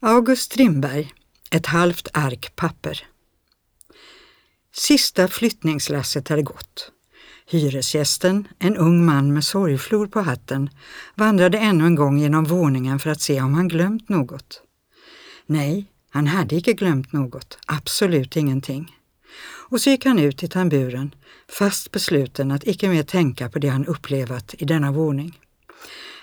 August Strindberg, Ett halvt ark papper. Sista flyttningslasset hade gått. Hyresgästen, en ung man med sorgflor på hatten, vandrade ännu en gång genom våningen för att se om han glömt något. Nej, han hade icke glömt något, absolut ingenting. Och så gick han ut i tamburen, fast besluten att icke mer tänka på det han upplevat i denna våning.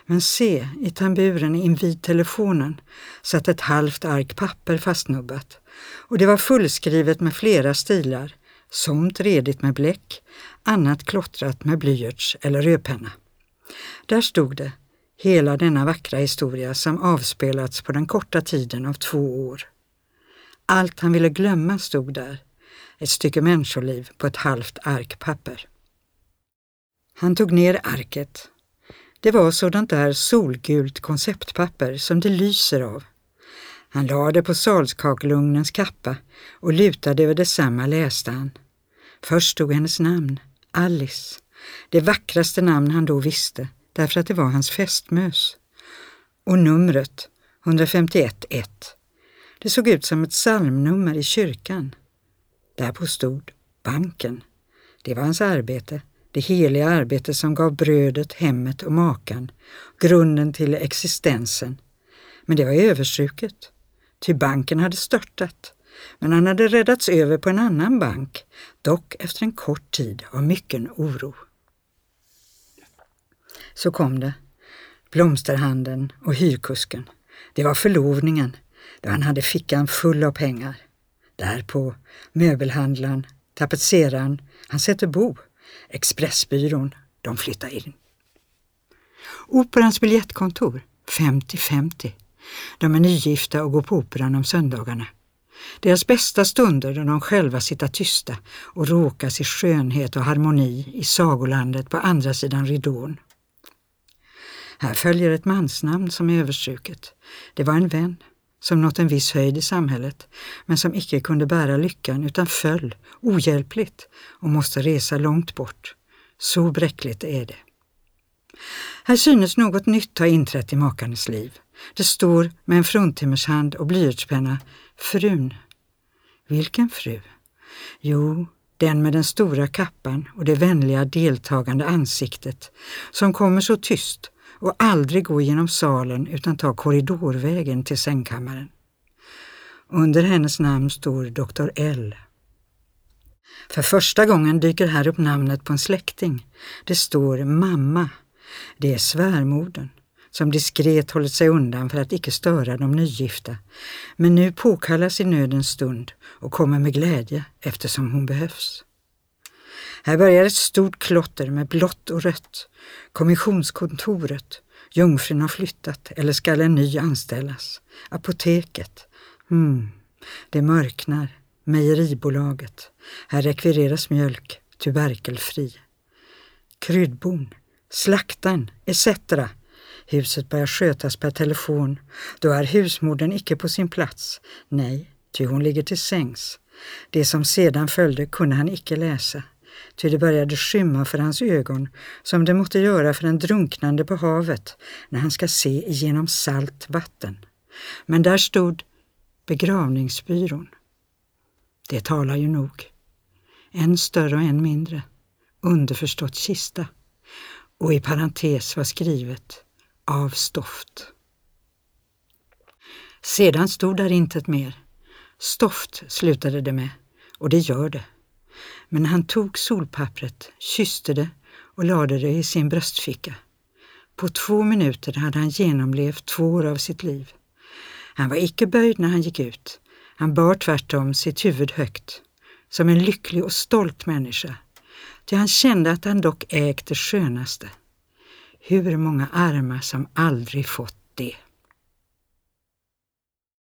Men se, i tamburen invid telefonen satt ett halvt ark papper fastnubbat och det var fullskrivet med flera stilar, somt redigt med bläck, annat klottrat med blyerts eller rödpenna. Där stod det, hela denna vackra historia som avspelats på den korta tiden av två år. Allt han ville glömma stod där, ett stycke människoliv på ett halvt ark papper. Han tog ner arket det var sådant där solgult konceptpapper som det lyser av. Han lade det på salskakelugnens kappa och lutade över detsamma läste han. Först stod hennes namn, Alice, det vackraste namn han då visste, därför att det var hans fästmös. Och numret, 151 1. Det såg ut som ett psalmnummer i kyrkan. Därpå stod banken. Det var hans arbete det heliga arbete som gav brödet, hemmet och makan, grunden till existensen. Men det var överstruket, ty banken hade störtat. Men han hade räddats över på en annan bank, dock efter en kort tid av mycken oro. Så kom det. Blomsterhandeln och hyrkusken. Det var förlovningen, då han hade fickan full av pengar. Därpå möbelhandlaren, tapetseraren, han sätter bo Expressbyrån, de flyttar in. Operans biljettkontor, 50-50. De är nygifta och går på operan om söndagarna. Deras bästa stunder då de själva sitter tysta och råkas i skönhet och harmoni i sagolandet på andra sidan ridån. Här följer ett mansnamn som är överstruket. Det var en vän som nått en viss höjd i samhället, men som icke kunde bära lyckan utan föll ohjälpligt och måste resa långt bort. Så bräckligt är det. Här synes något nytt ha inträtt i makarnas liv. Det står med en fruntimmershand och blyertspenna Frun. Vilken fru? Jo, den med den stora kappan och det vänliga deltagande ansiktet som kommer så tyst och aldrig gå genom salen utan ta korridorvägen till sängkammaren. Under hennes namn står Dr. L. För första gången dyker här upp namnet på en släkting. Det står mamma. Det är svärmodern som diskret hållit sig undan för att icke störa de nygifta, men nu påkallas i nödens stund och kommer med glädje eftersom hon behövs. Här börjar ett stort klotter med blått och rött. Kommissionskontoret. Jungfrun har flyttat eller skall en ny anställas. Apoteket. Hmm. Det mörknar. Mejeribolaget. Här rekvireras mjölk, tuberkelfri. Kryddbon, slaktaren, etc. Huset börjar skötas per telefon. Då är husmodern icke på sin plats. Nej, ty hon ligger till sängs. Det som sedan följde kunde han icke läsa ty det började skymma för hans ögon som det måtte göra för en drunknande på havet när han ska se igenom salt vatten. Men där stod begravningsbyrån. Det talar ju nog. En större och en mindre. Underförstått kista. Och i parentes var skrivet av stoft. Sedan stod där intet mer. Stoft slutade det med, och det gör det. Men han tog solpappret, kysste det och lade det i sin bröstficka. På två minuter hade han genomlevt två år av sitt liv. Han var icke böjd när han gick ut. Han bar tvärtom sitt huvud högt, som en lycklig och stolt människa. Ty han kände att han dock ägt det skönaste. Hur många armar som aldrig fått det.